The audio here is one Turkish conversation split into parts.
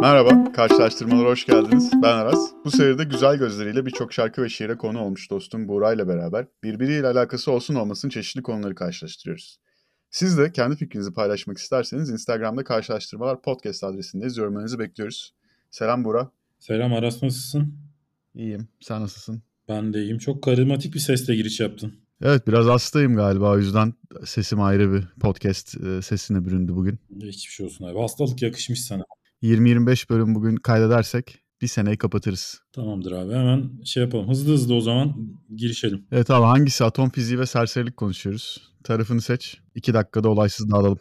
Merhaba, karşılaştırmalara hoş geldiniz. Ben Aras. Bu seride güzel gözleriyle birçok şarkı ve şiire konu olmuş dostum Buğra ile beraber birbiriyle alakası olsun olmasın çeşitli konuları karşılaştırıyoruz. Siz de kendi fikrinizi paylaşmak isterseniz Instagram'da karşılaştırmalar podcast adresindeyiz. Yorumlarınızı bekliyoruz. Selam Buğra. Selam Aras nasılsın? İyiyim. Sen nasılsın? Ben de iyiyim. Çok karizmatik bir sesle giriş yaptın. Evet biraz hastayım galiba o yüzden sesim ayrı bir podcast e, sesine büründü bugün. Hiçbir şey olsun abi. Hastalık yakışmış sana. 20-25 bölüm bugün kaydedersek bir seneyi kapatırız. Tamamdır abi. Hemen şey yapalım. Hızlı hızlı o zaman girişelim. Evet abi hangisi? Atom fiziği ve serserilik konuşuyoruz. Tarafını seç. 2 dakikada olaysız dağılalım.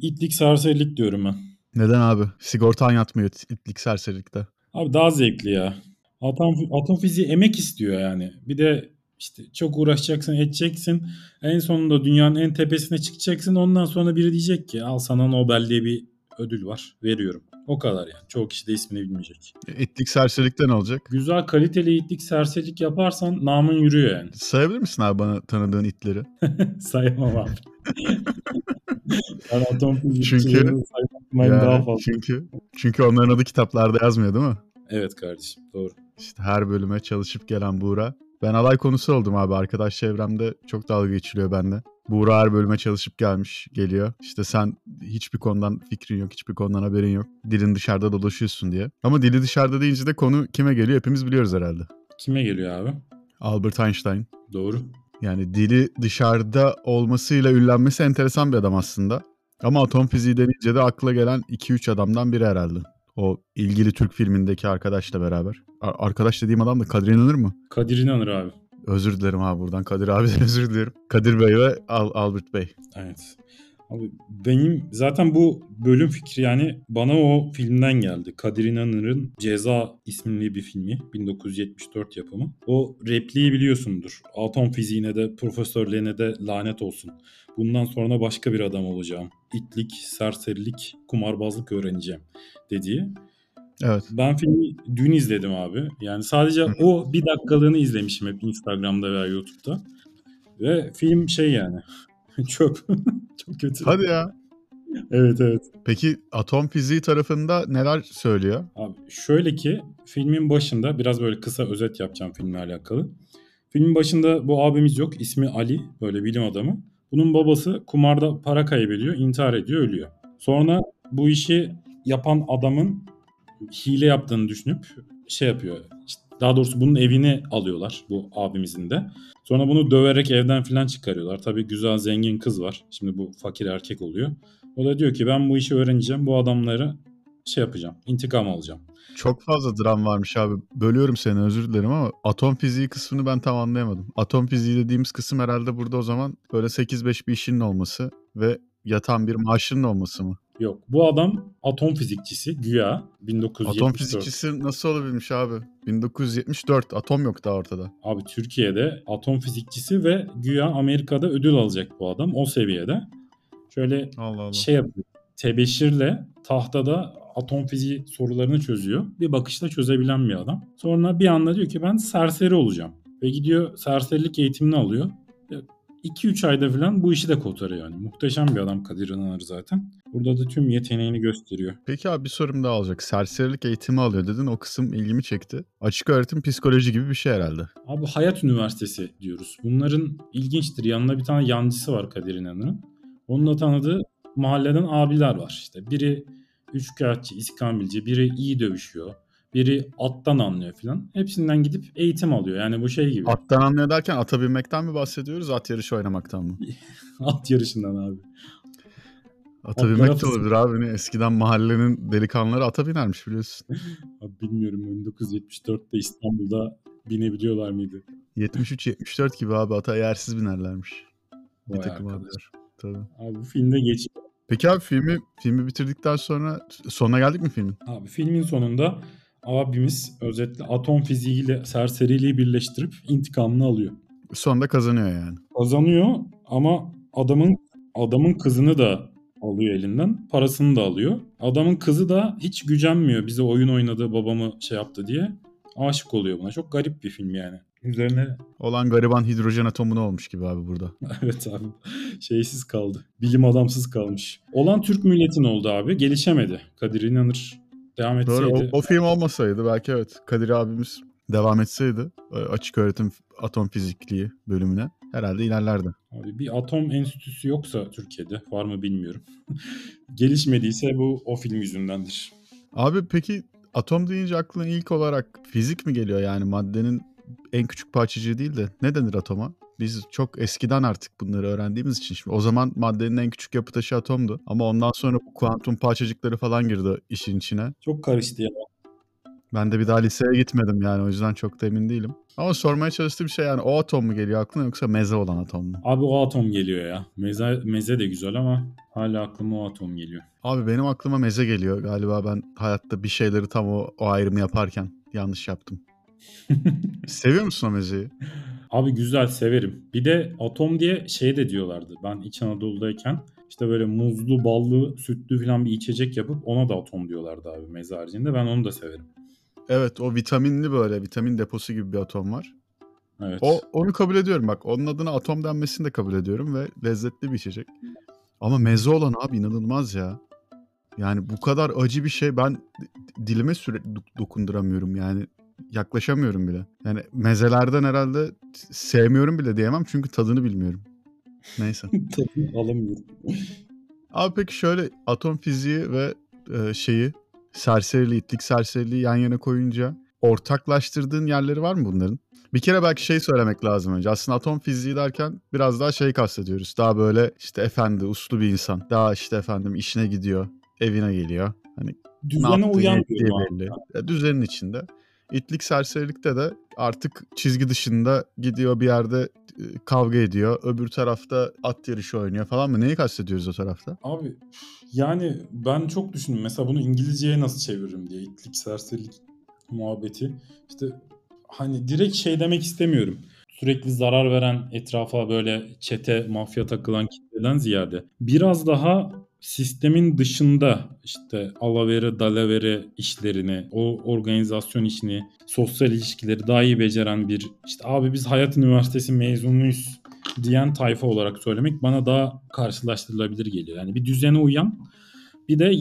İtlik serserilik diyorum ben. Neden abi? Sigortan yatmıyor itlik serserilikte. Abi daha zevkli ya. Atom, atom fiziği emek istiyor yani. Bir de işte çok uğraşacaksın, edeceksin. En sonunda dünyanın en tepesine çıkacaksın. Ondan sonra biri diyecek ki al sana Nobel diye bir ödül var. Veriyorum. O kadar yani. Çoğu kişi de ismini bilmeyecek. İtlik serserilikte ne olacak? Güzel kaliteli itlik serserilik yaparsan namın yürüyor yani. Sayabilir misin abi bana tanıdığın itleri? Sayamam abi. ben atom Çünkü, yani, daha fazla. Çünkü, çünkü onların adı kitaplarda yazmıyor değil mi? Evet kardeşim doğru. İşte her bölüme çalışıp gelen Buğra. Ben alay konusu oldum abi. Arkadaş çevremde çok dalga geçiliyor bende. Buğra her bölüme çalışıp gelmiş, geliyor. İşte sen hiçbir konudan fikrin yok, hiçbir konudan haberin yok. Dilin dışarıda dolaşıyorsun diye. Ama dili dışarıda deyince de konu kime geliyor hepimiz biliyoruz herhalde. Kime geliyor abi? Albert Einstein. Doğru. Yani dili dışarıda olmasıyla ünlenmesi enteresan bir adam aslında. Ama atom fiziği denince de akla gelen 2-3 adamdan biri herhalde. O ilgili Türk filmindeki arkadaşla beraber. Ar- arkadaş dediğim adam da Kadir İnanır mı? Kadir İnanır abi. Özür dilerim abi buradan Kadir abiden özür dilerim. Kadir Bey ve Al- Albert Bey. Evet. Abi benim zaten bu bölüm fikri yani bana o filmden geldi. Kadir İnanır'ın Ceza isimli bir filmi. 1974 yapımı. O repliği biliyorsundur. Atom fiziğine de profesörlerine de lanet olsun. Bundan sonra başka bir adam olacağım. İtlik, serserilik, kumarbazlık öğreneceğim dediği. Evet. Ben filmi dün izledim abi. Yani sadece o bir dakikalığını izlemişim hep Instagram'da veya YouTube'da. Ve film şey yani çöp. Çok kötü. Hadi ya. Evet evet. Peki atom fiziği tarafında neler söylüyor? Abi şöyle ki filmin başında biraz böyle kısa özet yapacağım filmle alakalı. Filmin başında bu abimiz yok. İsmi Ali. Böyle bilim adamı. Bunun babası kumarda para kaybediyor. intihar ediyor. Ölüyor. Sonra bu işi yapan adamın hile yaptığını düşünüp şey yapıyor. İşte daha doğrusu bunun evini alıyorlar bu abimizin de. Sonra bunu döverek evden filan çıkarıyorlar. Tabii güzel zengin kız var. Şimdi bu fakir erkek oluyor. O da diyor ki ben bu işi öğreneceğim. Bu adamları şey yapacağım. intikam alacağım. Çok fazla dram varmış abi. Bölüyorum seni özür dilerim ama atom fiziği kısmını ben tam anlayamadım. Atom fiziği dediğimiz kısım herhalde burada o zaman böyle 8-5 bir işinin olması ve yatan bir maaşının olması mı? Yok bu adam atom fizikçisi güya 1974. Atom fizikçisi nasıl olabilmiş abi? 1974 atom yok daha ortada. Abi Türkiye'de atom fizikçisi ve güya Amerika'da ödül alacak bu adam o seviyede. Şöyle Allah Allah. şey yapıyor. Tebeşirle tahtada atom fiziği sorularını çözüyor. Bir bakışta çözebilen bir adam. Sonra bir anda diyor ki ben serseri olacağım. Ve gidiyor serserilik eğitimini alıyor. 2-3 ayda falan bu işi de kotarıyor yani. Muhteşem bir adam Kadir İnanır zaten. Burada da tüm yeteneğini gösteriyor. Peki abi bir sorum daha olacak. Serserilik eğitimi alıyor dedin. O kısım ilgimi çekti. Açık öğretim psikoloji gibi bir şey herhalde. Abi Hayat Üniversitesi diyoruz. Bunların ilginçtir. Yanında bir tane yancısı var Kadir İnanır'ın. Onunla tanıdığı mahalleden abiler var. İşte biri üçkağıtçı, iskambilci, biri iyi dövüşüyor. Biri attan anlıyor filan. Hepsinden gidip eğitim alıyor. Yani bu şey gibi. Attan anlıyor derken ata binmekten mi bahsediyoruz? At yarışı oynamaktan mı? At yarışından abi. Ata binmek de olabilir abi. Eskiden mahallenin delikanlıları ata binermiş biliyorsun. Abi bilmiyorum 1974'te İstanbul'da binebiliyorlar mıydı? 73-74 gibi abi ata yersiz binerlermiş. Bir Vay takım arkadaş. abiler. Tabii. Abi bu filmde geç. Peki abi filmi filmi bitirdikten sonra sonuna geldik mi filmin? Abi filmin sonunda abimiz özetle atom fiziğiyle serseriliği birleştirip intikamını alıyor. Sonunda kazanıyor yani. Kazanıyor ama adamın adamın kızını da alıyor elinden. Parasını da alıyor. Adamın kızı da hiç gücenmiyor bize oyun oynadı babamı şey yaptı diye. Aşık oluyor buna. Çok garip bir film yani. Üzerine Olan gariban hidrojen atomu ne olmuş gibi abi burada. evet abi şeysiz kaldı. Bilim adamsız kalmış. Olan Türk milletin oldu abi. Gelişemedi. Kadir İnanır devam Doğru. etseydi. O, o film olmasaydı belki evet Kadir abimiz devam etseydi e, açık öğretim atom fizikliği bölümüne herhalde ilerlerdi. Abi bir atom enstitüsü yoksa Türkiye'de var mı bilmiyorum. Gelişmediyse bu o film yüzündendir. Abi peki atom deyince aklına ilk olarak fizik mi geliyor yani maddenin en küçük parçacığı değil de ne denir atoma? Biz çok eskiden artık bunları öğrendiğimiz için şimdi o zaman maddenin en küçük yapı taşı atomdu ama ondan sonra bu kuantum parçacıkları falan girdi işin içine. Çok karıştı ya. Ben de bir daha liseye gitmedim yani o yüzden çok da emin değilim. Ama sormaya çalıştığım şey yani o atom mu geliyor aklına yoksa meze olan atom mu? Abi o atom geliyor ya. Meze, meze de güzel ama hala aklıma o atom geliyor. Abi benim aklıma meze geliyor. Galiba ben hayatta bir şeyleri tam o, o ayrımı yaparken yanlış yaptım. Seviyor musun o mezeyi? Abi güzel severim. Bir de atom diye şey de diyorlardı. Ben İç Anadolu'dayken işte böyle muzlu, ballı, sütlü falan bir içecek yapıp ona da atom diyorlardı abi meze haricinde. Ben onu da severim. Evet o vitaminli böyle vitamin deposu gibi bir atom var. Evet. O onu kabul ediyorum bak. Onun adına atom denmesini de kabul ediyorum ve lezzetli bir içecek. Ama meze olan abi inanılmaz ya. Yani bu kadar acı bir şey ben dilime sürekli do- dokunduramıyorum yani. Yaklaşamıyorum bile. Yani mezelerden herhalde sevmiyorum bile diyemem çünkü tadını bilmiyorum. Neyse. Tadını alamıyorum. Abi peki şöyle atom fiziği ve e, şeyi serseriliği, itlik serseriliği yan yana koyunca ortaklaştırdığın yerleri var mı bunların? Bir kere belki şey söylemek lazım önce. Aslında atom fiziği derken biraz daha şey kastediyoruz. Daha böyle işte efendi, uslu bir insan. Daha işte efendim işine gidiyor, evine geliyor. Hani ne Düzene uyan ettiği diyorum abi. belli. E, Düzenin içinde. İtlik serserilikte de artık çizgi dışında gidiyor bir yerde e, kavga ediyor. Öbür tarafta at yarışı oynuyor falan mı? Neyi kastediyoruz o tarafta? Abi yani ben çok düşündüm. Mesela bunu İngilizceye nasıl çeviririm diye. İtlik, serserilik muhabbeti. İşte hani direkt şey demek istemiyorum. Sürekli zarar veren etrafa böyle çete, mafya takılan kitleden ziyade biraz daha sistemin dışında işte alaveri, dalaveri işlerini, o organizasyon işini, sosyal ilişkileri daha iyi beceren bir işte abi biz Hayat Üniversitesi mezunuyuz diyen tayfa olarak söylemek bana daha karşılaştırılabilir geliyor. Yani bir düzene uyan bir de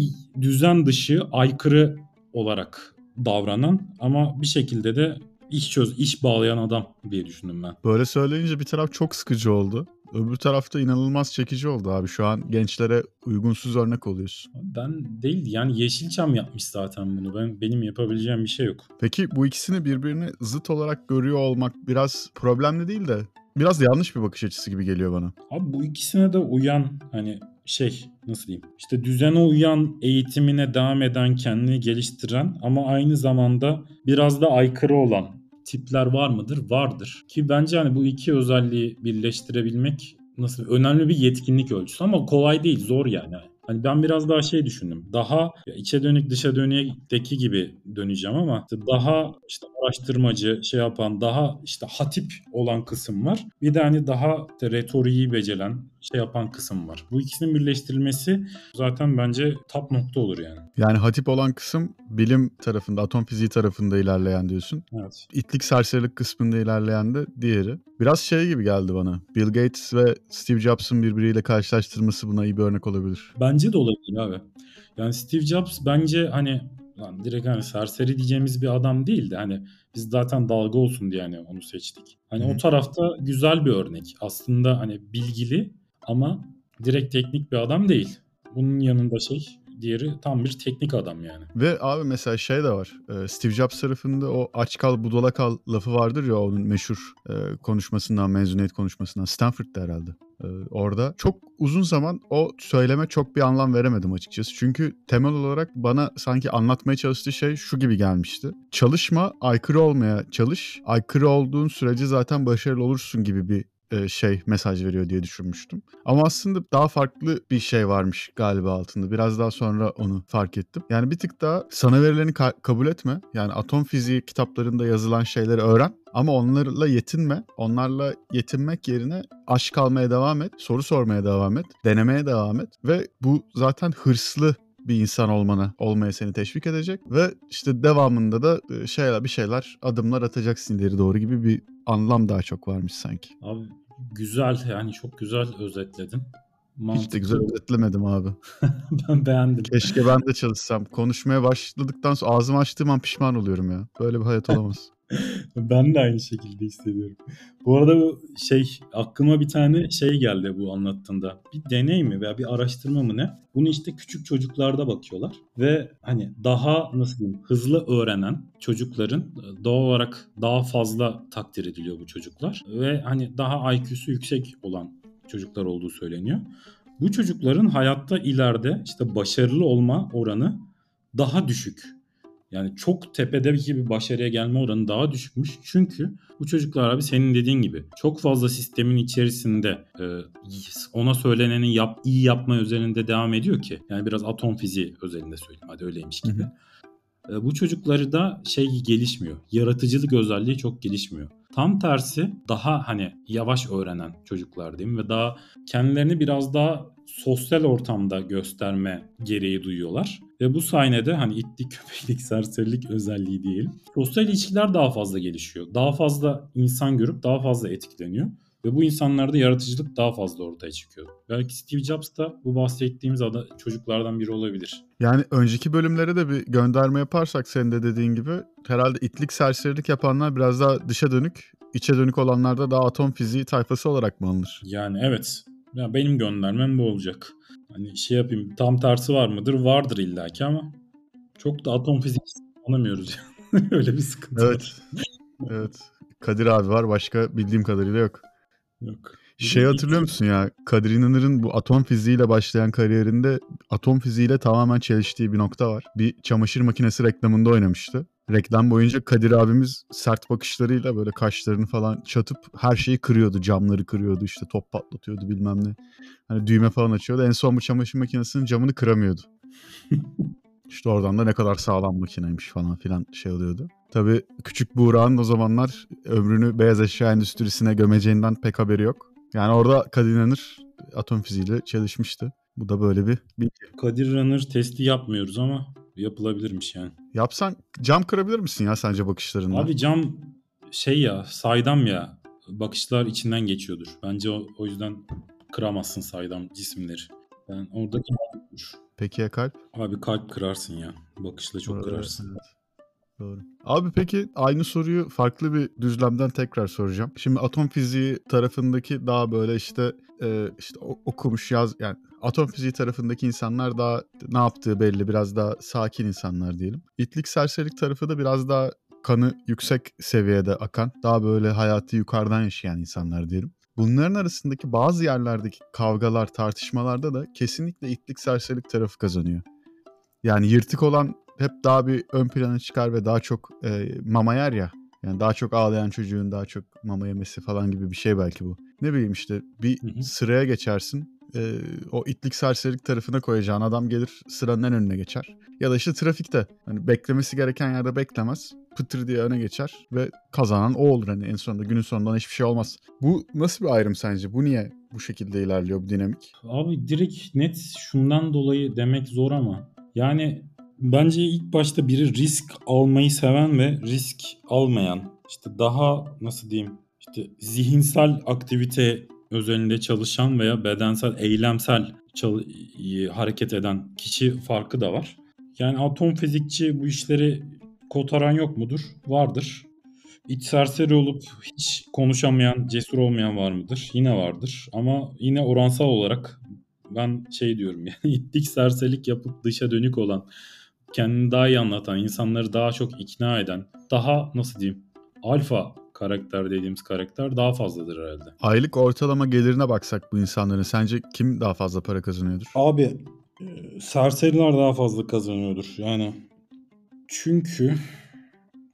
düzen dışı aykırı olarak davranan ama bir şekilde de iş çöz, iş bağlayan adam diye düşündüm ben. Böyle söyleyince bir taraf çok sıkıcı oldu. Öbür tarafta inanılmaz çekici oldu abi. Şu an gençlere uygunsuz örnek oluyorsun. Ben değil yani Yeşilçam yapmış zaten bunu. Ben benim yapabileceğim bir şey yok. Peki bu ikisini birbirine zıt olarak görüyor olmak biraz problemli değil de biraz yanlış bir bakış açısı gibi geliyor bana. Abi bu ikisine de uyan hani şey nasıl diyeyim işte düzene uyan eğitimine devam eden kendini geliştiren ama aynı zamanda biraz da aykırı olan tipler var mıdır? Vardır. Ki bence hani bu iki özelliği birleştirebilmek nasıl önemli bir yetkinlik ölçüsü ama kolay değil zor yani. Hani ben biraz daha şey düşündüm. Daha içe dönük dışa dönükteki gibi döneceğim ama işte daha işte araştırmacı şey yapan daha işte hatip olan kısım var. Bir de hani daha işte retoriği beceren şey yapan kısım var. Bu ikisinin birleştirilmesi zaten bence top nokta olur yani. Yani hatip olan kısım bilim tarafında, atom fiziği tarafında ilerleyen diyorsun. Evet. İtlik serserilik kısmında ilerleyen de diğeri. Biraz şey gibi geldi bana. Bill Gates ve Steve Jobs'ın birbiriyle karşılaştırması buna iyi bir örnek olabilir. Bence de olabilir abi. Yani Steve Jobs bence hani lan direkt hani serseri diyeceğimiz bir adam değildi. Hani biz zaten dalga olsun diye hani onu seçtik. Hani Hı hı. o tarafta güzel bir örnek. Aslında hani bilgili ama direkt teknik bir adam değil. Bunun yanında şey diğeri tam bir teknik adam yani. Ve abi mesela şey de var. Ee, Steve Jobs tarafında o aç kal budala kal lafı vardır ya onun meşhur e, konuşmasından, mezuniyet konuşmasından. Stanford'da herhalde. Ee, orada çok uzun zaman o söyleme çok bir anlam veremedim açıkçası. Çünkü temel olarak bana sanki anlatmaya çalıştığı şey şu gibi gelmişti. Çalışma, aykırı olmaya çalış. Aykırı olduğun sürece zaten başarılı olursun gibi bir e, şey mesaj veriyor diye düşünmüştüm. Ama aslında daha farklı bir şey varmış galiba altında. Biraz daha sonra onu fark ettim. Yani bir tık daha sana verileni ka- kabul etme. Yani atom fiziği kitaplarında yazılan şeyleri öğren. Ama onlarla yetinme. Onlarla yetinmek yerine aşk almaya devam et. Soru sormaya devam et. Denemeye devam et. Ve bu zaten hırslı bir insan olmana, olmaya seni teşvik edecek ve işte devamında da e, şeyler bir şeyler adımlar atacaksın ileri doğru gibi bir anlam daha çok varmış sanki. Abi güzel yani çok güzel özetledin. Hiç de güzel özetlemedim abi. ben beğendim. Keşke ben de çalışsam. Konuşmaya başladıktan sonra ağzımı açtığım an pişman oluyorum ya. Böyle bir hayat olamaz. ben de aynı şekilde hissediyorum. Bu arada bu şey aklıma bir tane şey geldi bu anlattığında. Bir deney mi veya bir araştırma mı ne? Bunu işte küçük çocuklarda bakıyorlar ve hani daha nasıl diyeyim hızlı öğrenen çocukların doğal olarak daha fazla takdir ediliyor bu çocuklar ve hani daha IQ'su yüksek olan çocuklar olduğu söyleniyor. Bu çocukların hayatta ileride işte başarılı olma oranı daha düşük. Yani çok tepedeki bir başarıya gelme oranı daha düşükmüş. Çünkü bu çocuklar abi senin dediğin gibi çok fazla sistemin içerisinde e, ona söyleneni yap, iyi yapma üzerinde devam ediyor ki. Yani biraz atom fiziği özelinde söyleyeyim. Hadi öyleymiş gibi. Hı hı. E, bu çocukları da şey gelişmiyor. Yaratıcılık özelliği çok gelişmiyor. Tam tersi daha hani yavaş öğrenen çocuklar diyeyim ve daha kendilerini biraz daha sosyal ortamda gösterme gereği duyuyorlar. Ve bu sayede hani itlik, köpeklik, serserilik özelliği diyelim. Sosyal ilişkiler daha fazla gelişiyor. Daha fazla insan görüp daha fazla etkileniyor. Ve bu insanlarda yaratıcılık daha fazla ortaya çıkıyor. Belki Steve Jobs da bu bahsettiğimiz ada çocuklardan biri olabilir. Yani önceki bölümlere de bir gönderme yaparsak senin de dediğin gibi herhalde itlik serserilik yapanlar biraz daha dışa dönük, içe dönük olanlar da daha atom fiziği tayfası olarak mı alınır? Yani evet. Ya benim göndermem bu olacak. Hani şey yapayım tam tersi var mıdır? Vardır illaki ama çok da atom fiziği anlamıyoruz. Öyle bir sıkıntı evet. var. evet. Kadir abi var başka bildiğim kadarıyla yok. Yok. Şey hatırlıyor musun ya? Kadir İnanır'ın bu atom fiziğiyle başlayan kariyerinde atom fiziğiyle tamamen çeliştiği bir nokta var. Bir çamaşır makinesi reklamında oynamıştı. Reklam boyunca Kadir abimiz sert bakışlarıyla böyle kaşlarını falan çatıp her şeyi kırıyordu. Camları kırıyordu işte top patlatıyordu bilmem ne. Hani düğme falan açıyordu. En son bu çamaşır makinesinin camını kıramıyordu. İşte oradan da ne kadar sağlam makineymiş falan filan şey oluyordu. Tabii küçük Buğra'nın o zamanlar ömrünü beyaz eşya endüstrisine gömeceğinden pek haberi yok. Yani orada Kadir İnanır atom fiziğiyle çalışmıştı. Bu da böyle bir bilgi. Kadir İnanır testi yapmıyoruz ama yapılabilirmiş yani. Yapsan cam kırabilir misin ya sence bakışlarında? Abi cam şey ya saydam ya bakışlar içinden geçiyordur. Bence o, o yüzden kıramazsın saydam cisimleri. Ben oradaki Peki ya kalp? Abi kalp kırarsın ya. Bakışla çok Doğru, kırarsın. Evet. Doğru. Abi peki aynı soruyu farklı bir düzlemden tekrar soracağım. Şimdi atom fiziği tarafındaki daha böyle işte e, işte okumuş yaz yani atom fiziği tarafındaki insanlar daha ne yaptığı belli biraz daha sakin insanlar diyelim. İtlik serserilik tarafı da biraz daha kanı yüksek seviyede akan daha böyle hayatı yukarıdan yaşayan insanlar diyelim. Bunların arasındaki bazı yerlerdeki kavgalar, tartışmalarda da kesinlikle itlik serserilik tarafı kazanıyor. Yani yırtık olan hep daha bir ön plana çıkar ve daha çok e, mama yer ya. Yani daha çok ağlayan çocuğun daha çok mama yemesi falan gibi bir şey belki bu. Ne bileyim işte bir hı hı. sıraya geçersin. E, o itlik serserilik tarafına koyacağın adam gelir sıranın en önüne geçer. Ya da işte trafikte hani beklemesi gereken yerde beklemez. Pıtır diye öne geçer ve kazanan o olur hani en sonunda günün sonunda hiçbir şey olmaz. Bu nasıl bir ayrım sence? Bu niye bu şekilde ilerliyor bu dinamik? Abi direkt net şundan dolayı demek zor ama yani Bence ilk başta biri risk almayı seven ve risk almayan işte daha nasıl diyeyim işte zihinsel aktivite özelinde çalışan veya bedensel eylemsel çal- hareket eden kişi farkı da var. Yani atom fizikçi bu işleri kotaran yok mudur? Vardır. İç serseri olup hiç konuşamayan, cesur olmayan var mıdır? Yine vardır. Ama yine oransal olarak ben şey diyorum yani itlik serselik yapıp dışa dönük olan kendini daha iyi anlatan, insanları daha çok ikna eden, daha nasıl diyeyim alfa karakter dediğimiz karakter daha fazladır herhalde. Aylık ortalama gelirine baksak bu insanların sence kim daha fazla para kazanıyordur? Abi e, serseriler daha fazla kazanıyordur. Yani çünkü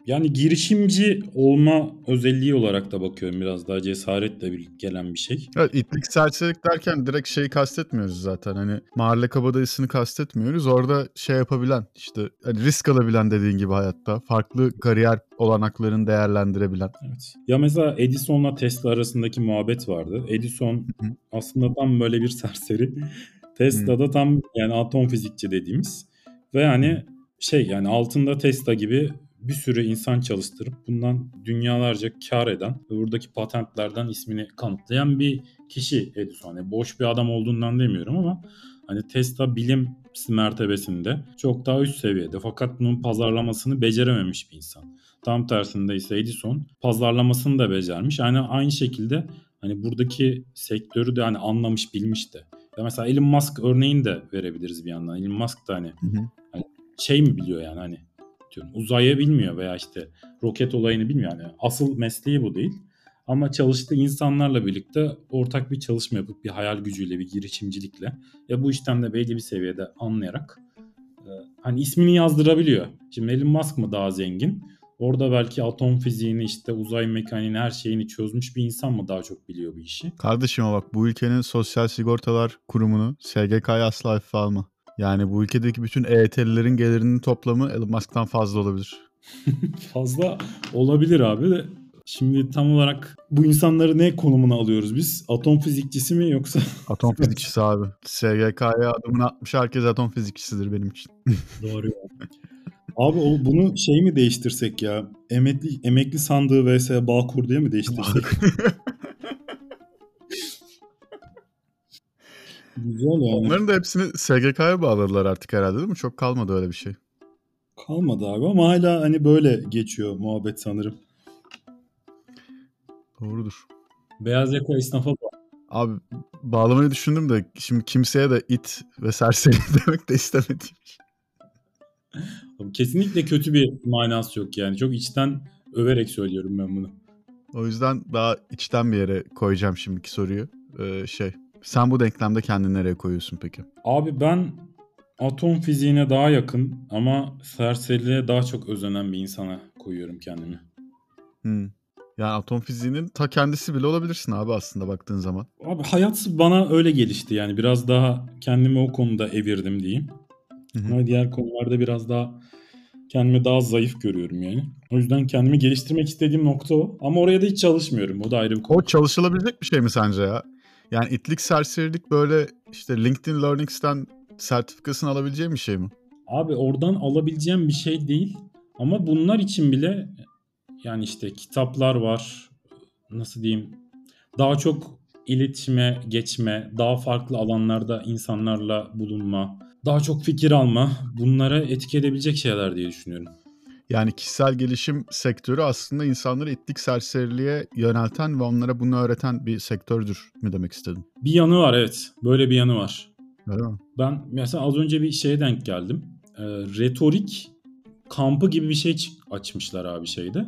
yani girişimci olma özelliği olarak da bakıyorum biraz daha cesaretle gelen bir şey. Evet itlik serserilik derken direkt şeyi kastetmiyoruz zaten. Hani mahalle kabadayısını kastetmiyoruz. Orada şey yapabilen işte hani risk alabilen dediğin gibi hayatta farklı kariyer olanaklarını değerlendirebilen. Evet. Ya mesela Edison'la Tesla arasındaki muhabbet vardı. Edison aslında tam böyle bir serseri. Tesla'da tam yani atom fizikçi dediğimiz ve yani şey yani altında Tesla gibi bir sürü insan çalıştırıp bundan dünyalarca kar eden ve buradaki patentlerden ismini kanıtlayan bir kişi Edison. Yani boş bir adam olduğundan demiyorum ama hani Tesla bilim mertebesinde çok daha üst seviyede fakat bunun pazarlamasını becerememiş bir insan. Tam tersinde ise Edison pazarlamasını da becermiş. Yani aynı şekilde hani buradaki sektörü de hani anlamış bilmiş de. Ya mesela Elon Musk örneğini de verebiliriz bir yandan. Elon Musk da hani, hı hı. hani şey mi biliyor yani hani diyorum uzaya bilmiyor veya işte roket olayını bilmiyor. Yani asıl mesleği bu değil. Ama çalıştığı insanlarla birlikte ortak bir çalışma yapıp bir hayal gücüyle, bir girişimcilikle ya bu işten de belli bir seviyede anlayarak e, hani ismini yazdırabiliyor. Şimdi Elon Musk mı daha zengin? Orada belki atom fiziğini işte uzay mekaniğini her şeyini çözmüş bir insan mı daha çok biliyor bu işi? Kardeşim bak bu ülkenin Sosyal Sigortalar Kurumu'nu SGK'ya asla hafife alma. Yani bu ülkedeki bütün EYT'lilerin gelirinin toplamı Elon Musk'tan fazla olabilir. fazla olabilir abi de Şimdi tam olarak bu insanları ne konumuna alıyoruz biz? Atom fizikçisi mi yoksa? Atom fizikçisi abi. SGK'ya adımını atmış herkes atom fizikçisidir benim için. Doğru. Abi o bunu şey mi değiştirsek ya? Emekli emekli sandığı vs Bağkur diye mi değiştirsek? Güzel yani. Onların da hepsini SGK'ya bağladılar artık herhalde değil mi? Çok kalmadı öyle bir şey. Kalmadı abi ama hala hani böyle geçiyor muhabbet sanırım. Doğrudur. Beyaz yaka esnafa Abi bağlamayı düşündüm de şimdi kimseye de it ve serseri demek de istemediğim Kesinlikle kötü bir manası yok yani. Çok içten överek söylüyorum ben bunu. O yüzden daha içten bir yere koyacağım şimdiki soruyu. Ee, şey, sen bu denklemde kendini nereye koyuyorsun peki? Abi ben atom fiziğine daha yakın ama serseriliğe daha çok özenen bir insana koyuyorum kendimi. Hmm. Yani atom fiziğinin ta kendisi bile olabilirsin abi aslında baktığın zaman. Abi hayat bana öyle gelişti yani biraz daha kendimi o konuda evirdim diyeyim. Hı-hı. Ama diğer konularda biraz daha kendimi daha zayıf görüyorum yani. O yüzden kendimi geliştirmek istediğim nokta o. Ama oraya da hiç çalışmıyorum. O da ayrı bir konu. O çalışılabilecek bir şey mi sence ya? Yani itlik serserilik böyle işte LinkedIn Learnings'ten sertifikasını alabileceğim bir şey mi? Abi oradan alabileceğim bir şey değil. Ama bunlar için bile yani işte kitaplar var. Nasıl diyeyim? Daha çok iletişime geçme, daha farklı alanlarda insanlarla bulunma, daha çok fikir alma bunlara etki edebilecek şeyler diye düşünüyorum. Yani kişisel gelişim sektörü aslında insanları ettik serseriliğe yönelten ve onlara bunu öğreten bir sektördür mü demek istedim? Bir yanı var evet. Böyle bir yanı var. Öyle mi? Ben mesela az önce bir şeye denk geldim. E, retorik kampı gibi bir şey açmışlar abi şeyde.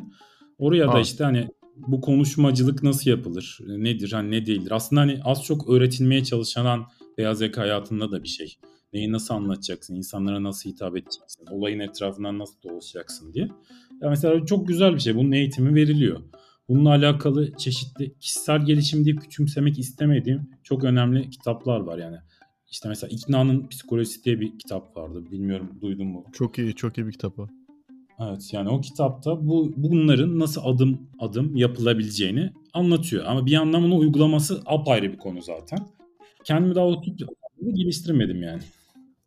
Oraya ha. da işte hani bu konuşmacılık nasıl yapılır? Nedir? Hani ne değildir? Aslında hani az çok öğretilmeye çalışılan beyaz yaka hayatında da bir şey. Neyi nasıl anlatacaksın? insanlara nasıl hitap edeceksin? Olayın etrafından nasıl dolaşacaksın diye. Ya mesela çok güzel bir şey. Bunun eğitimi veriliyor. Bununla alakalı çeşitli kişisel gelişim deyip küçümsemek istemediğim çok önemli kitaplar var yani. İşte mesela İkna'nın Psikolojisi diye bir kitap vardı. Bilmiyorum duydun mu? Çok iyi, çok iyi bir kitap o. Evet yani o kitapta bu bunların nasıl adım adım yapılabileceğini anlatıyor. Ama bir yandan bunu uygulaması apayrı bir konu zaten. Kendimi daha o tip geliştirmedim yani.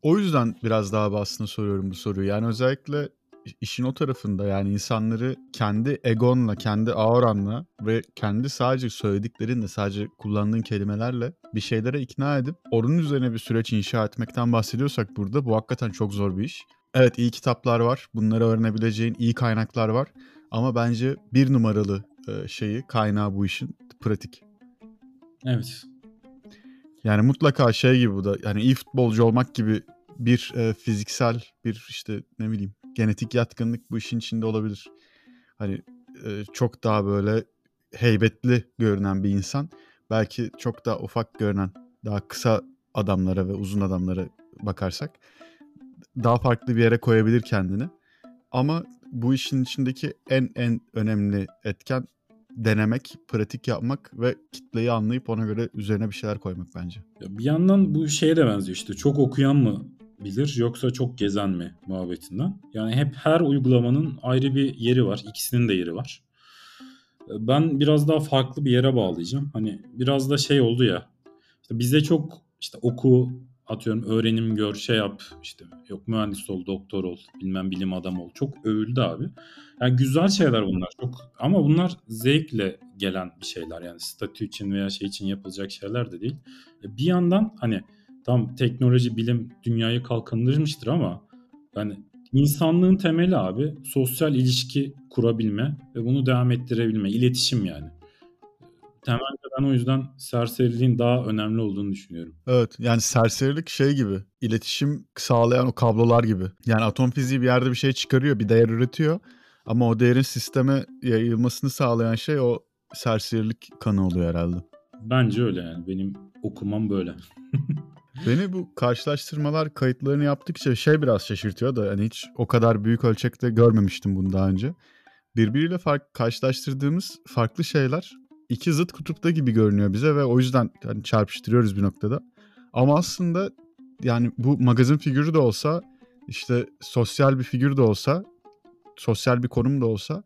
O yüzden biraz daha aslında soruyorum bu soruyu. Yani özellikle işin o tarafında yani insanları kendi egonla, kendi auranla ve kendi sadece söylediklerinle, sadece kullandığın kelimelerle bir şeylere ikna edip onun üzerine bir süreç inşa etmekten bahsediyorsak burada bu hakikaten çok zor bir iş. Evet iyi kitaplar var. Bunları öğrenebileceğin iyi kaynaklar var. Ama bence bir numaralı şeyi, kaynağı bu işin pratik. Evet. Yani mutlaka şey gibi bu da yani iyi futbolcu olmak gibi bir e, fiziksel bir işte ne bileyim genetik yatkınlık bu işin içinde olabilir. Hani e, çok daha böyle heybetli görünen bir insan belki çok daha ufak görünen daha kısa adamlara ve uzun adamlara bakarsak daha farklı bir yere koyabilir kendini. Ama bu işin içindeki en en önemli etken denemek, pratik yapmak ve kitleyi anlayıp ona göre üzerine bir şeyler koymak bence. Ya bir yandan bu şeye de benziyor işte çok okuyan mı bilir yoksa çok gezen mi muhabbetinden. Yani hep her uygulamanın ayrı bir yeri var. İkisinin de yeri var. Ben biraz daha farklı bir yere bağlayacağım. Hani biraz da şey oldu ya. İşte bize çok işte oku, atıyorum öğrenim gör, şey yap işte yok mühendis ol, doktor ol, bilmem bilim adamı ol. Çok övüldü abi. Yani güzel şeyler bunlar çok ama bunlar zevkle gelen bir şeyler yani statü için veya şey için yapılacak şeyler de değil. E, bir yandan hani tam teknoloji, bilim dünyayı kalkındırmıştır ama yani insanlığın temeli abi sosyal ilişki kurabilme ve bunu devam ettirebilme, iletişim yani. Temelde ben o yüzden serseriliğin daha önemli olduğunu düşünüyorum. Evet yani serserilik şey gibi iletişim sağlayan o kablolar gibi. Yani atom fiziği bir yerde bir şey çıkarıyor bir değer üretiyor ama o değerin sisteme yayılmasını sağlayan şey o serserilik kanı oluyor herhalde. Bence öyle yani benim okumam böyle. Beni bu karşılaştırmalar kayıtlarını yaptıkça şey biraz şaşırtıyor da hani hiç o kadar büyük ölçekte görmemiştim bunu daha önce. Birbiriyle fark, karşılaştırdığımız farklı şeyler iki zıt kutupta gibi görünüyor bize ve o yüzden hani çarpıştırıyoruz bir noktada. Ama aslında yani bu magazin figürü de olsa işte sosyal bir figür de olsa sosyal bir konum da olsa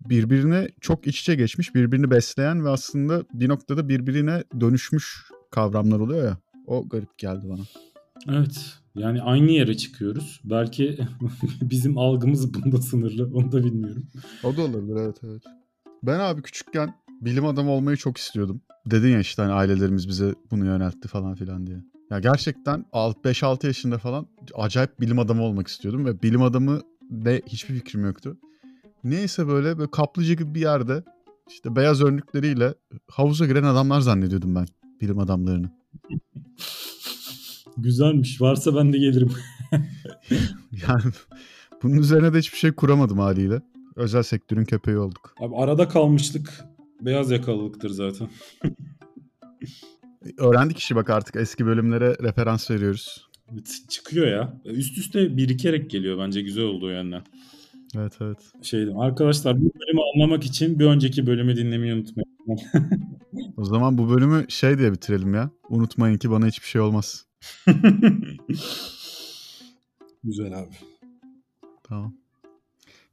birbirine çok iç içe geçmiş, birbirini besleyen ve aslında bir noktada birbirine dönüşmüş kavramlar oluyor ya. O garip geldi bana. Evet. Yani aynı yere çıkıyoruz. Belki bizim algımız bunda sınırlı. Onu da bilmiyorum. O da olabilir evet evet. Ben abi küçükken bilim adamı olmayı çok istiyordum. Dedin ya işte hani ailelerimiz bize bunu yöneltti falan filan diye. Ya gerçekten 5-6 yaşında falan acayip bilim adamı olmak istiyordum ve bilim adamı ne hiçbir fikrim yoktu. Neyse böyle, böyle kaplıca gibi bir yerde işte beyaz önlükleriyle havuza giren adamlar zannediyordum ben bilim adamlarını. Güzelmiş. Varsa ben de gelirim. yani bunun üzerine de hiçbir şey kuramadım haliyle. Özel sektörün köpeği olduk. Abi arada kalmışlık beyaz yakalılıktır zaten. Öğrendik işi bak artık eski bölümlere referans veriyoruz. Çıkıyor ya. Üst üste birikerek geliyor bence güzel oldu o yönden. Evet evet. Şeydim arkadaşlar bu bölümü anlamak için bir önceki bölümü dinlemeyi unutmayın. o zaman bu bölümü şey diye bitirelim ya. Unutmayın ki bana hiçbir şey olmaz. Güzel abi. Tamam.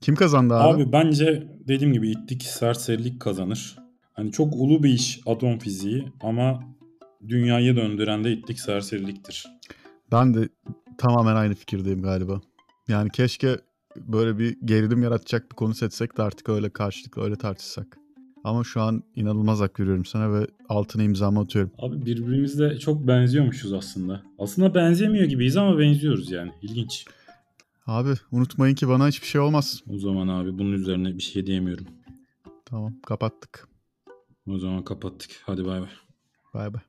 Kim kazandı abi? Abi bence dediğim gibi ittik serserilik kazanır. Hani çok ulu bir iş atom fiziği ama dünyayı döndüren de ittik serseriliktir. Ben de tamamen aynı fikirdeyim galiba. Yani keşke böyle bir gerilim yaratacak bir konu seçsek de artık öyle karşılıklı öyle tartışsak. Ama şu an inanılmaz hak veriyorum sana ve altına imzamı atıyorum. Abi birbirimizle çok benziyormuşuz aslında. Aslında benzemiyor gibiyiz ama benziyoruz yani. İlginç. Abi unutmayın ki bana hiçbir şey olmaz. O zaman abi bunun üzerine bir şey diyemiyorum. Tamam kapattık. O zaman kapattık. Hadi bay bay. Bay bay.